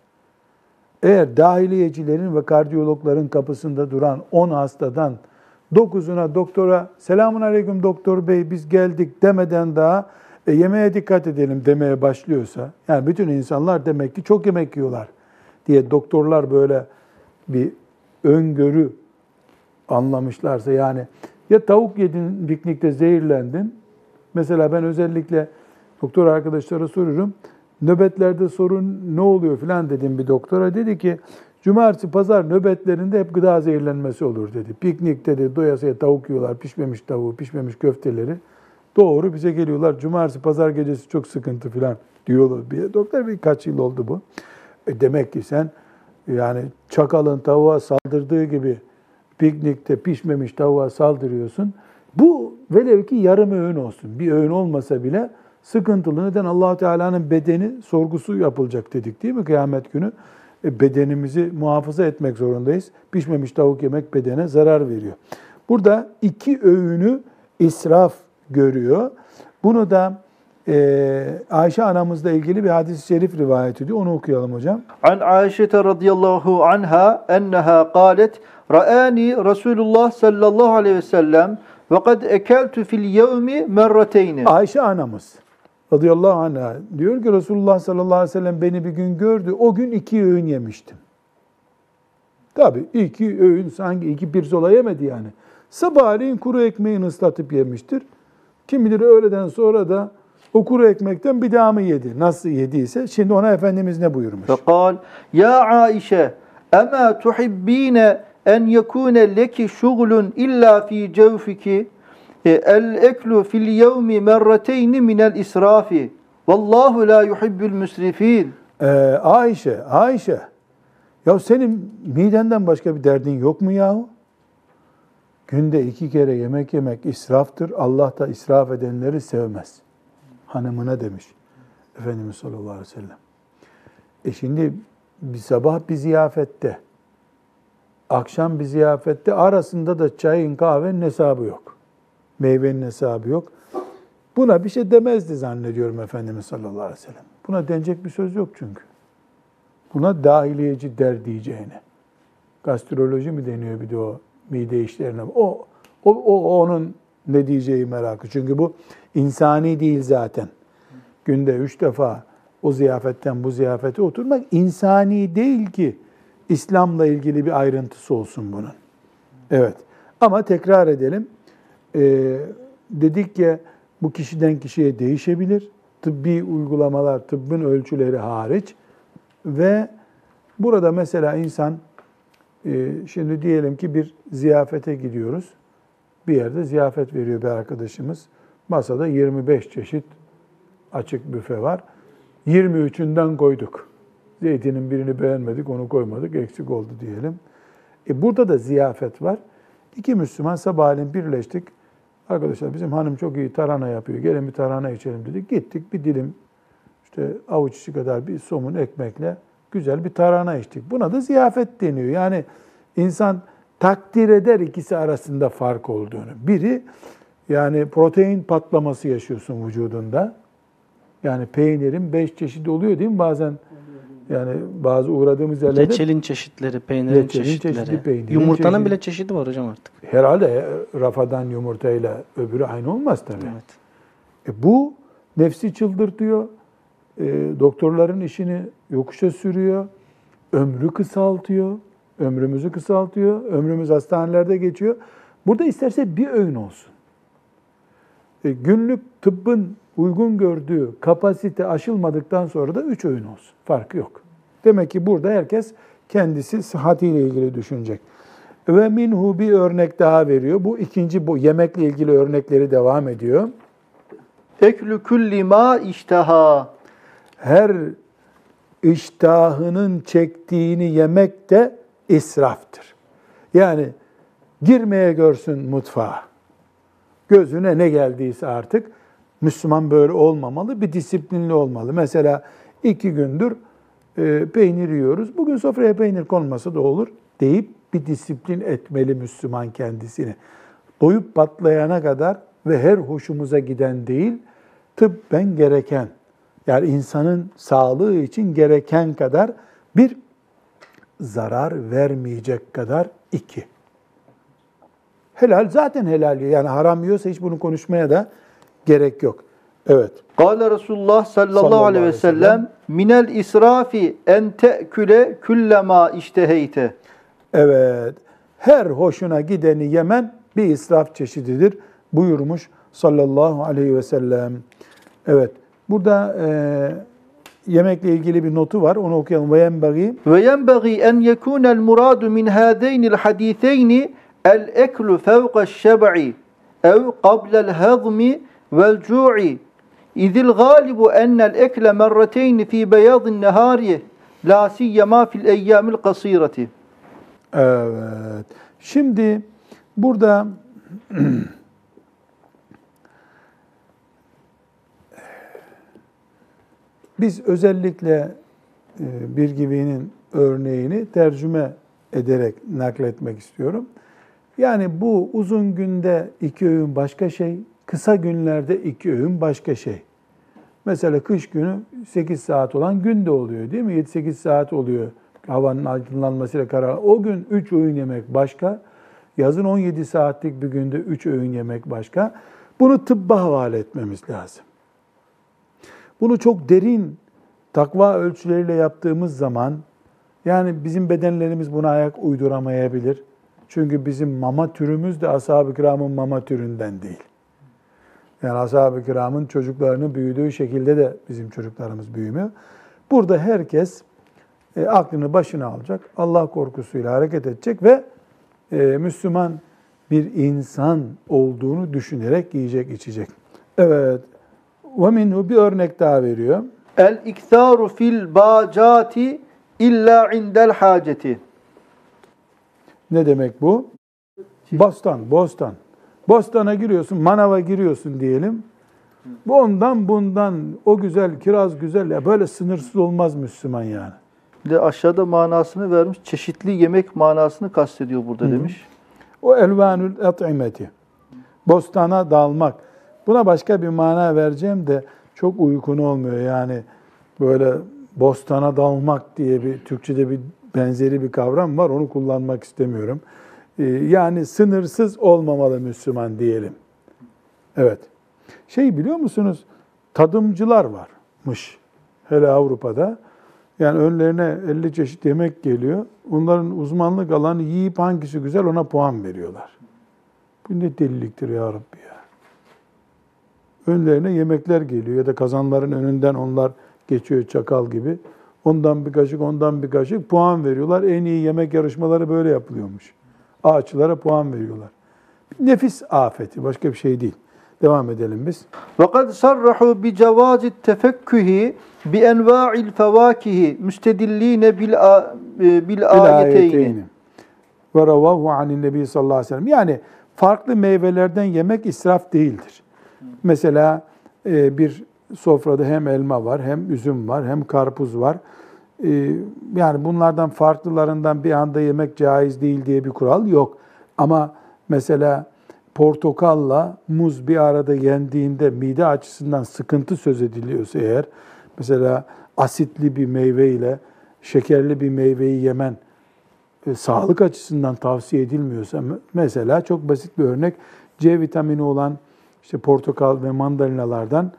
Speaker 2: Eğer dahiliyecilerin ve kardiyologların kapısında duran 10 hastadan 9'una doktora selamun aleyküm doktor bey biz geldik demeden daha e, yemeğe dikkat edelim demeye başlıyorsa, yani bütün insanlar demek ki çok yemek yiyorlar diye doktorlar böyle bir öngörü anlamışlarsa yani ya tavuk yedin piknikte zehirlendin. Mesela ben özellikle doktor arkadaşlara soruyorum. Nöbetlerde sorun ne oluyor filan dedim bir doktora. Dedi ki cumartesi pazar nöbetlerinde hep gıda zehirlenmesi olur dedi. Piknik dedi doyasıya tavuk yiyorlar pişmemiş tavuğu pişmemiş köfteleri. Doğru bize geliyorlar. Cumartesi pazar gecesi çok sıkıntı filan diyorlar. Bir doktor birkaç yıl oldu bu. E demek ki sen yani çakalın tavuğa saldırdığı gibi piknikte pişmemiş tavuğa saldırıyorsun. Bu velev ki yarım öğün olsun. Bir öğün olmasa bile sıkıntılı. Neden allah Teala'nın bedeni sorgusu yapılacak dedik değil mi kıyamet günü? E, bedenimizi muhafaza etmek zorundayız. Pişmemiş tavuk yemek bedene zarar veriyor. Burada iki öğünü israf görüyor. Bunu da e, Ayşe anamızla ilgili bir hadis-i şerif rivayet ediyor. Onu okuyalım hocam.
Speaker 3: An Ayşe radıyallahu anha enneha qalet ra'ani Resulullah sallallahu aleyhi ve sellem ve kad ekeltu fil yevmi merrateyni.
Speaker 2: Ayşe anamız radıyallahu anha diyor ki Resulullah sallallahu aleyhi ve sellem beni bir gün gördü. O gün iki öğün yemiştim. Tabi iki öğün sanki iki pirzola yemedi yani. Sabahleyin kuru ekmeğini ıslatıp yemiştir. Kim bilir öğleden sonra da o kuru ekmekten bir daha mı yedi? Nasıl yediyse. Şimdi ona Efendimiz ne buyurmuş?
Speaker 3: Fekal ya Aişe ama tuhibbine en yekune leki şugulun illa fi cevfiki el eklu fil yevmi merrateyni minel israfi vallahu la yuhibbul müsrifin
Speaker 2: Ee, Ayşe, Ayşe. Ya senin midenden başka bir derdin yok mu yahu? Günde iki kere yemek yemek israftır. Allah da israf edenleri sevmez. Hanımına demiş Efendimiz sallallahu aleyhi ve sellem. E şimdi bir sabah bir ziyafette, akşam bir ziyafette arasında da çayın kahvenin hesabı yok. Meyvenin hesabı yok. Buna bir şey demezdi zannediyorum Efendimiz sallallahu aleyhi ve sellem. Buna denecek bir söz yok çünkü. Buna dahiliyeci der diyeceğine. Gastroloji mi deniyor bir de o mide işlerine? O, o, o onun ne diyeceği merakı. Çünkü bu insani değil zaten. Günde üç defa o ziyafetten bu ziyafete oturmak insani değil ki İslam'la ilgili bir ayrıntısı olsun bunun. Evet. Ama tekrar edelim. Ee, dedik ki bu kişiden kişiye değişebilir. Tıbbi uygulamalar, tıbbın ölçüleri hariç. Ve burada mesela insan, e, şimdi diyelim ki bir ziyafete gidiyoruz. Bir yerde ziyafet veriyor bir arkadaşımız. Masada 25 çeşit açık büfe var. 23'ünden koyduk. Zeytinin birini beğenmedik, onu koymadık, eksik oldu diyelim. E burada da ziyafet var. İki Müslüman sabahleyin birleştik. Arkadaşlar bizim hanım çok iyi tarhana yapıyor. Gelin bir tarhana içelim dedik. Gittik bir dilim işte avuç içi kadar bir somun ekmekle Güzel bir tarhana içtik. Buna da ziyafet deniyor. Yani insan takdir eder ikisi arasında fark olduğunu. Biri yani protein patlaması yaşıyorsun vücudunda. Yani peynirin beş çeşidi oluyor değil mi bazen? Yani bazı uğradığımız yerlerde
Speaker 4: Reçelin çeşitleri, peynirin
Speaker 2: Reçelin
Speaker 4: çeşitleri.
Speaker 2: peynirin
Speaker 4: Yumurtanın
Speaker 2: çeşidi.
Speaker 4: bile çeşidi var hocam artık.
Speaker 2: herhalde rafadan yumurtayla öbürü aynı olmaz tabii.
Speaker 4: Evet.
Speaker 2: E bu nefsi çıldırtıyor. E, doktorların işini yokuşa sürüyor. Ömrü kısaltıyor. Ömrümüzü kısaltıyor. Ömrümüz hastanelerde geçiyor. Burada isterse bir öğün olsun. E, günlük tıbbın uygun gördüğü kapasite aşılmadıktan sonra da üç öğün olsun. Farkı yok. Demek ki burada herkes kendisi sıhhatiyle ilgili düşünecek. Ve minhu bir örnek daha veriyor. Bu ikinci bu yemekle ilgili örnekleri devam ediyor.
Speaker 3: Eklü külli ma iştaha.
Speaker 2: her iştahının çektiğini yemek de israftır. Yani girmeye görsün mutfağa. Gözüne ne geldiyse artık Müslüman böyle olmamalı, bir disiplinli olmalı. Mesela iki gündür e, peynir yiyoruz. Bugün sofraya peynir konmasa da olur deyip bir disiplin etmeli Müslüman kendisini. Doyup patlayana kadar ve her hoşumuza giden değil, tıbben gereken, yani insanın sağlığı için gereken kadar bir zarar vermeyecek kadar iki. Helal zaten helal. Yani haram yiyorsa hiç bunu konuşmaya da gerek yok. Evet.
Speaker 3: Kale Resulullah sallallahu,
Speaker 2: Sallallahu
Speaker 3: aleyhi ve
Speaker 2: sellem,
Speaker 3: minel israfi en te'küle küllema işteheyte.
Speaker 2: Evet. Her hoşuna gideni yemen bir israf çeşididir buyurmuş sallallahu aleyhi ve sellem. Evet. Burada e, yemekle ilgili bir notu var. Onu okuyalım. Ve yenbagi
Speaker 3: Ve yenbagî en yekûnel muradu min hâdeynil hadîtheyni el eklu fevqe'ş şeb'i ev qablel hazmi vel cu'i. İzil galibu ennel ekle merreteyni fi beyadın nehâriye la siyyemâ fil eyyâmil kasîreti.
Speaker 2: Evet. Şimdi burada biz özellikle e, bir gibinin örneğini tercüme ederek nakletmek istiyorum. Yani bu uzun günde iki öğün başka şey, kısa günlerde iki öğün başka şey. Mesela kış günü 8 saat olan gün de oluyor değil mi? 7-8 saat oluyor havanın aydınlanmasıyla karar. O gün 3 öğün yemek başka. Yazın 17 saatlik bir günde 3 öğün yemek başka. Bunu tıbba havale etmemiz lazım. Bunu çok derin takva ölçüleriyle yaptığımız zaman yani bizim bedenlerimiz buna ayak uyduramayabilir. Çünkü bizim mama türümüz de ashab-ı kiramın mama türünden değil. Yani ashab-ı kiramın çocuklarının büyüdüğü şekilde de bizim çocuklarımız büyümüyor. Burada herkes e, aklını başına alacak, Allah korkusuyla hareket edecek ve e, Müslüman bir insan olduğunu düşünerek yiyecek, içecek. Evet, ve minhu bir örnek daha veriyor.
Speaker 3: El iktharu fil bacati illa indel haceti.
Speaker 2: Ne demek bu? Bostan, bostan. Bostana giriyorsun, manava giriyorsun diyelim. Bu ondan bundan, o güzel, kiraz güzel. Ya böyle sınırsız olmaz Müslüman yani.
Speaker 3: Bir de aşağıda manasını vermiş. Çeşitli yemek manasını kastediyor burada demiş.
Speaker 2: O elvanül et'imeti. Bostana dalmak. Buna başka bir mana vereceğim de çok uykun olmuyor. Yani böyle bostana dalmak diye bir Türkçe'de bir benzeri bir kavram var. Onu kullanmak istemiyorum. Ee, Yani sınırsız olmamalı Müslüman diyelim. Evet. Şey biliyor musunuz? Tadımcılar varmış. Hele Avrupa'da. Yani önlerine 50 çeşit yemek geliyor. Onların uzmanlık alanı yiyip hangisi güzel ona puan veriyorlar. Bu ne deliliktir ya Rabbi ya. Önlerine yemekler geliyor ya da kazanların önünden onlar geçiyor çakal gibi. Ondan bir kaşık, ondan bir kaşık puan veriyorlar. En iyi yemek yarışmaları böyle yapılıyormuş Ağaçlara puan veriyorlar. Nefis afeti, başka bir şey değil. Devam edelim biz.
Speaker 3: وَقَدْ صَرَّحُوا بِجَوَازِ التَّفَكُّهِ بِاَنْوَاعِ الْفَوَاكِهِ مُسْتَدِلِّينَ بِالْآيَتَيْنِ
Speaker 2: Ve ravahu anin nebi sallallahu aleyhi ve sellem. Yani farklı meyvelerden yemek israf değildir. Mesela e, bir sofrada hem elma var, hem üzüm var, hem karpuz var. e, yani bunlardan farklılarından bir anda yemek caiz değil diye bir kural yok. Ama mesela portakalla muz bir arada yendiğinde mide açısından sıkıntı söz ediliyorsa eğer, mesela asitli bir meyve ile şekerli bir meyveyi yemen e, sağlık açısından tavsiye edilmiyorsa, mesela çok basit bir örnek, C vitamini olan işte portakal ve mandalinalardan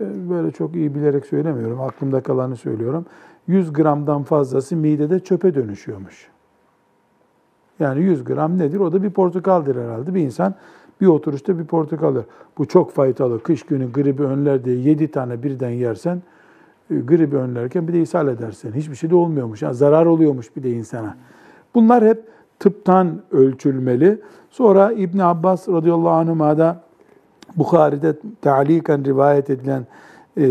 Speaker 2: e, böyle çok iyi bilerek söylemiyorum, aklımda kalanı söylüyorum. 100 gramdan fazlası midede çöpe dönüşüyormuş. Yani 100 gram nedir? O da bir portakaldır herhalde. Bir insan bir oturuşta bir portakal yer. Bu çok faydalı. Kış günü gribi önler diye 7 tane birden yersen e, gribi önlerken bir de ishal edersen. Hiçbir şey de olmuyormuş. Yani zarar oluyormuş bir de insana. Bunlar hep tıptan ölçülmeli. Sonra İbn Abbas radıyallahu anhuma da Bukhari'de talikan rivayet edilen e,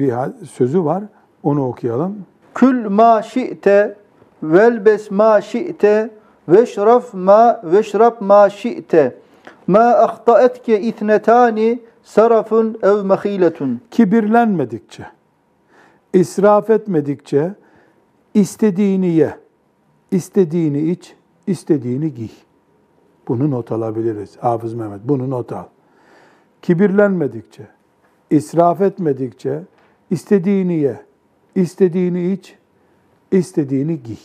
Speaker 2: bir sözü var. Onu okuyalım.
Speaker 3: Kül ma şi'te velbes ma şi'te veşraf ma veşrab ma şi'te ma ahtaetke ithnetani sarafun ev mehiletun.
Speaker 2: Kibirlenmedikçe, israf etmedikçe istediğini ye, istediğini iç, istediğini giy. Bunu not alabiliriz. Hafız Mehmet bunu not al. Kibirlenmedikçe, israf etmedikçe istediğini ye, istediğini iç, istediğini giy.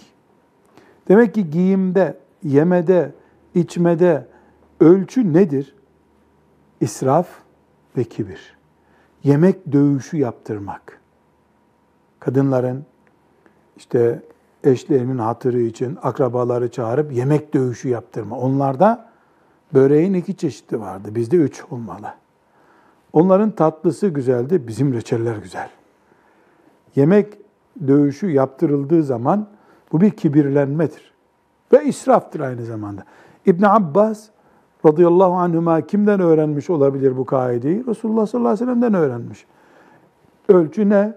Speaker 2: Demek ki giyimde, yemede, içmede ölçü nedir? İsraf ve kibir. Yemek dövüşü yaptırmak. Kadınların işte eşlerinin hatırı için akrabaları çağırıp yemek dövüşü yaptırma. Onlarda böreğin iki çeşidi vardı. Bizde üç olmalı. Onların tatlısı güzeldi, bizim reçeller güzel. Yemek dövüşü yaptırıldığı zaman bu bir kibirlenmedir. Ve israftır aynı zamanda. İbn Abbas radıyallahu anhuma kimden öğrenmiş olabilir bu kaideyi? Resulullah sallallahu aleyhi ve sellem'den öğrenmiş. Ölçü ne?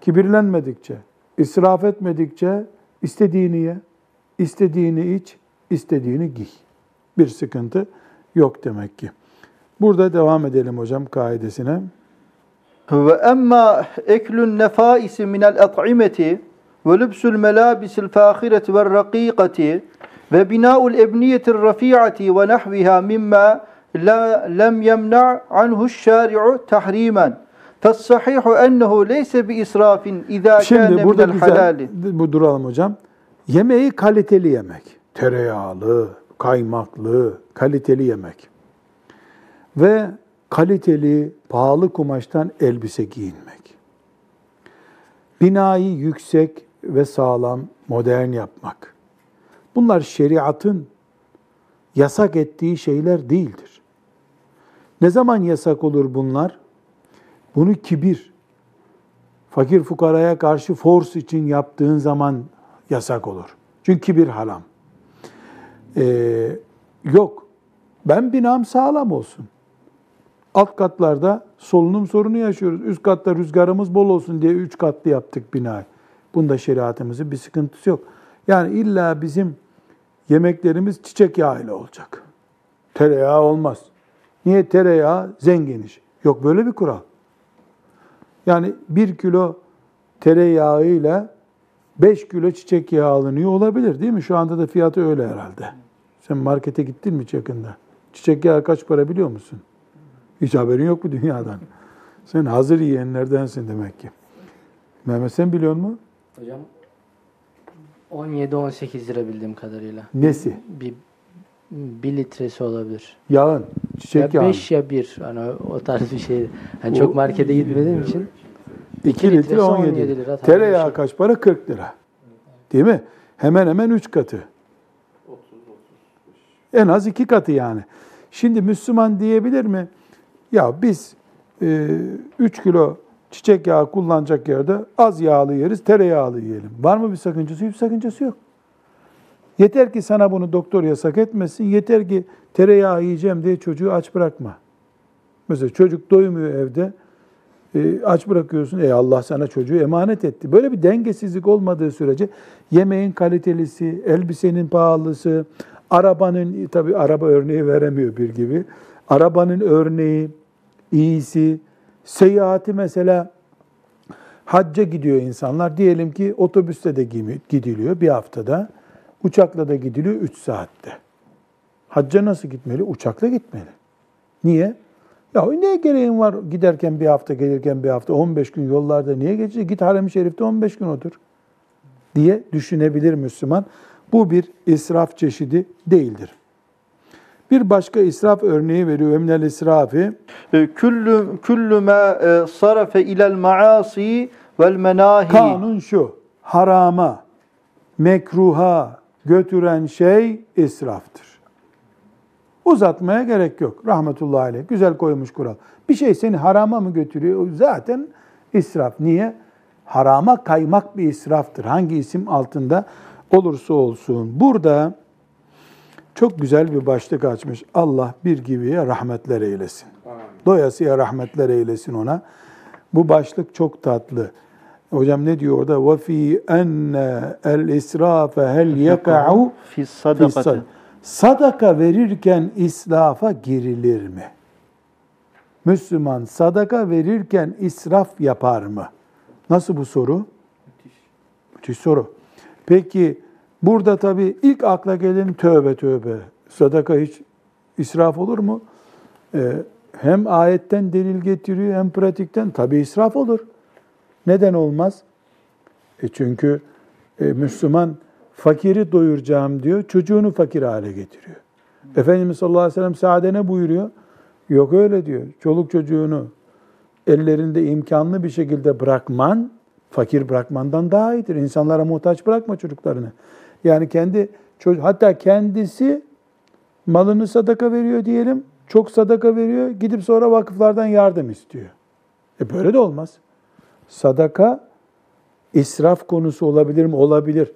Speaker 2: Kibirlenmedikçe, israf etmedikçe istediğini ye, istediğini iç, istediğini giy. Bir sıkıntı yok demek ki. Burada devam edelim hocam kaidesine.
Speaker 3: Ve emma eklün nefaisi minel et'imeti ve lübsül melabisil fâhireti ve rakîkati ve binâul ebniyetir rafi'ati ve nahviha mimma lem yemna' anhu şâri'u tahrimen. Fessahihu ennehu leyse bi
Speaker 2: israfin
Speaker 3: izâ
Speaker 2: kâne minel
Speaker 3: halâli.
Speaker 2: Bu duralım hocam. Yemeği kaliteli yemek. Tereyağlı, kaymaklı, kaliteli yemek. Ve kaliteli, pahalı kumaştan elbise giyinmek. Binayı yüksek ve sağlam, modern yapmak. Bunlar şeriatın yasak ettiği şeyler değildir. Ne zaman yasak olur bunlar? Bunu kibir, fakir fukaraya karşı force için yaptığın zaman yasak olur. Çünkü kibir haram. Ee, yok, ben binam sağlam olsun. Alt katlarda solunum sorunu yaşıyoruz. Üst katta rüzgarımız bol olsun diye üç katlı yaptık binayı. Bunda şeriatımızın bir sıkıntısı yok. Yani illa bizim yemeklerimiz çiçek yağı ile olacak. Tereyağı olmaz. Niye tereyağı zengin iş? Yok böyle bir kural. Yani bir kilo tereyağıyla 5 kilo çiçek yağı alınıyor olabilir değil mi? Şu anda da fiyatı öyle herhalde. Sen markete gittin mi hiç yakında? Çiçek yağı kaç para biliyor musun? Hiç haberin yok bu dünyadan. Sen hazır yiyenlerdensin demek ki. Mehmet sen biliyor musun?
Speaker 5: Hocam 17-18 lira bildiğim kadarıyla.
Speaker 2: Nesi?
Speaker 5: Bir, bir litresi olabilir.
Speaker 2: Yağın. Çiçek
Speaker 5: ya
Speaker 2: yağı.
Speaker 5: 5 ya 1. Hani o- tarz bir şey. Hani
Speaker 2: O-
Speaker 5: çok markete gitmediğim için.
Speaker 2: 2
Speaker 5: iki
Speaker 2: litre
Speaker 5: litresi
Speaker 2: 17.
Speaker 5: 17 lira,
Speaker 2: Tereyağı
Speaker 5: şey.
Speaker 2: kaç para? 40 lira. Değil mi? Hemen hemen 3 katı. En az 2 katı yani. Şimdi Müslüman diyebilir mi? Ya biz 3 kilo çiçek yağı kullanacak yerde az yağlı yeriz, tereyağlı yiyelim. Var mı bir sakıncası? Hiçbir sakıncası yok. Yeter ki sana bunu doktor yasak etmesin. Yeter ki tereyağı yiyeceğim diye çocuğu aç bırakma. Mesela çocuk doymuyor evde. E, aç bırakıyorsun. Ey Allah sana çocuğu emanet etti. Böyle bir dengesizlik olmadığı sürece yemeğin kalitelisi, elbisenin pahalısı, arabanın tabii araba örneği veremiyor bir gibi. Arabanın örneği, iyisi, seyahati mesela Hacca gidiyor insanlar. Diyelim ki otobüste de gidiliyor bir haftada. Uçakla da gidiliyor 3 saatte. Hacca nasıl gitmeli? Uçakla gitmeli. Niye? Ya ne gereğin var giderken bir hafta gelirken bir hafta 15 gün yollarda niye geçecek? Git Harem-i Şerif'te 15 gün otur diye düşünebilir Müslüman. Bu bir israf çeşidi değildir. Bir başka israf örneği veriyor. Emnel israfi
Speaker 3: E, Küllü, küllü ma e, sarafe ilel maasi vel menahi.
Speaker 2: kanun şu. Harama, mekruha götüren şey israftır. Uzatmaya gerek yok. Rahmetullahi aleyh. Güzel koymuş kural. Bir şey seni harama mı götürüyor? Zaten israf. Niye? Harama kaymak bir israftır. Hangi isim altında olursa olsun. Burada çok güzel bir başlık açmış. Allah bir gibiye rahmetler eylesin. Doyasıya rahmetler eylesin ona. Bu başlık çok tatlı. Hocam ne diyor orada? وَفِي اَنَّ الْاِسْرَافَ هَلْ يَقَعُ
Speaker 3: fi sadakati.
Speaker 2: Fissal. Sadaka verirken israfa girilir mi? Müslüman sadaka verirken israf yapar mı? Nasıl bu soru? Müthiş. soru. Peki burada tabii ilk akla gelen tövbe tövbe. Sadaka hiç israf olur mu? Ee, hem ayetten delil getiriyor hem pratikten. Tabii israf olur. Neden olmaz? E çünkü e, Müslüman fakiri doyuracağım diyor, çocuğunu fakir hale getiriyor. Efendimiz sallallahu aleyhi ve sellem saade ne buyuruyor? Yok öyle diyor. Çoluk çocuğunu ellerinde imkanlı bir şekilde bırakman, fakir bırakmandan daha iyidir. İnsanlara muhtaç bırakma çocuklarını. Yani kendi hatta kendisi malını sadaka veriyor diyelim, çok sadaka veriyor, gidip sonra vakıflardan yardım istiyor. E böyle de olmaz. Sadaka israf konusu olabilir mi? Olabilir.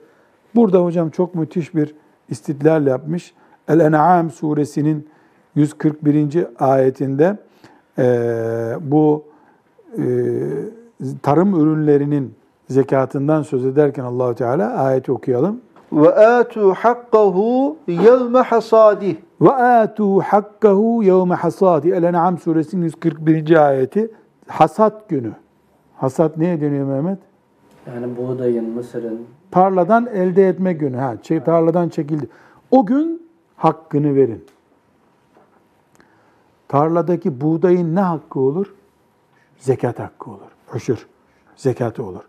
Speaker 2: Burada hocam çok müthiş bir istidlal yapmış. El-En'am suresinin 141. ayetinde eee, bu eee, tarım ürünlerinin zekatından söz ederken Allahu Teala ayeti okuyalım.
Speaker 3: Ve atu hakkahu yevme hasadih.
Speaker 2: Ve atu hakkahu yevme hasadi. El-En'am suresinin 141. ayeti hasat günü. Hasat neye dönüyor Mehmet?
Speaker 5: Yani buğdayın, mısırın,
Speaker 2: Tarladan elde etme günü. Ha, çe- tarladan çekildi. O gün hakkını verin. Tarladaki buğdayın ne hakkı olur? Zekat hakkı olur. Uşur. Zekatı olur.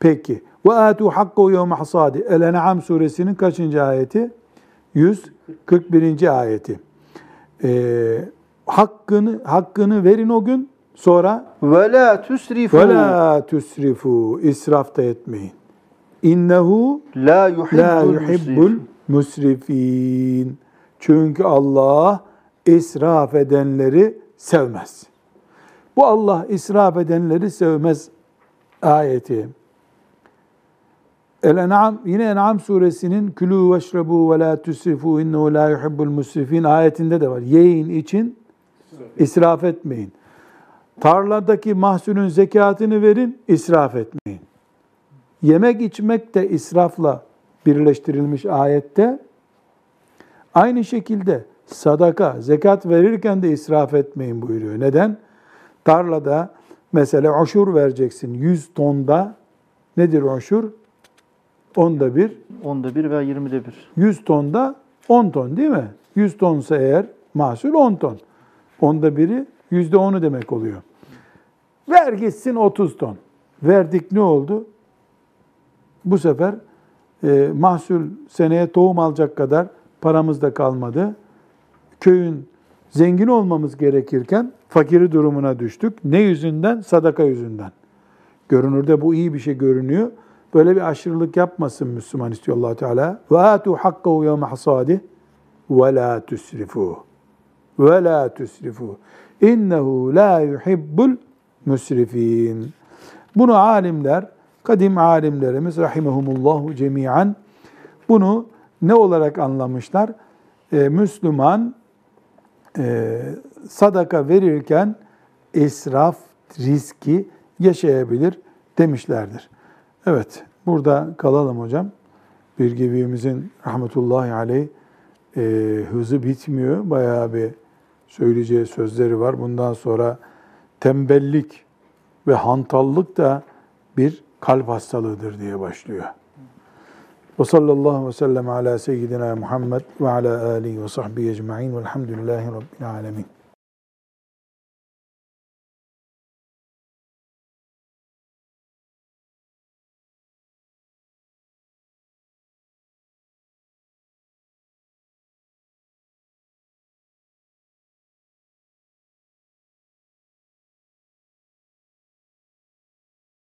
Speaker 2: Peki. Ve atu hakku yevme hasadi. El-En'am suresinin kaçıncı ayeti? 141. ayeti. Ee, hakkını hakkını verin o gün. Sonra
Speaker 3: Ve la tusrifu.
Speaker 2: ve la tusrifu. İsraf da etmeyin. İnnehu
Speaker 3: La yuhibbul,
Speaker 2: La yuhibbul
Speaker 3: musrif.
Speaker 2: musrifin. Çünkü Allah israf edenleri sevmez. Bu Allah israf edenleri sevmez ayeti. El-En'am yine En'am suresinin külü veşrebu ve la tusrifu innehu la yuhibbul musrifin ayetinde de var. Yiyin için israf etmeyin. Tarladaki mahsulün zekatını verin, israf etmeyin. Yemek içmek de israfla birleştirilmiş ayette. Aynı şekilde sadaka, zekat verirken de israf etmeyin buyuruyor. Neden? Tarlada mesela oşur vereceksin 100 tonda. Nedir oşur? Onda bir.
Speaker 3: Onda bir veya yirmide bir.
Speaker 2: 100 tonda 10 ton değil mi? 100 tonsa eğer mahsul 10 ton. Onda biri yüzde onu demek oluyor. Ver gitsin 30 ton. Verdik ne oldu? Bu sefer e, mahsul seneye tohum alacak kadar paramız da kalmadı. Köyün zengin olmamız gerekirken fakiri durumuna düştük. Ne yüzünden? Sadaka yüzünden. Görünürde bu iyi bir şey görünüyor. Böyle bir aşırılık yapmasın Müslüman istiyor allah Teala. Ve atu hakkahu yevme hasadih ve la tusrifu. Ve la tusrifu. İnnehu la yuhibbul müsrifin. Bunu alimler, kadim alimlerimiz rahimehumullahu cemiyan bunu ne olarak anlamışlar? Ee, Müslüman e, sadaka verirken israf riski yaşayabilir demişlerdir. Evet, burada kalalım hocam. Bir gibimizin rahmetullahi aleyh e, hızı bitmiyor. Bayağı bir söyleyeceği sözleri var. Bundan sonra tembellik ve hantallık da bir kalp hastalığıdır diye başlıyor. Ve sallallahu ve sellem ala seyyidina Muhammed ve ala alihi ve sahbihi ecma'in velhamdülillahi rabbil alemin.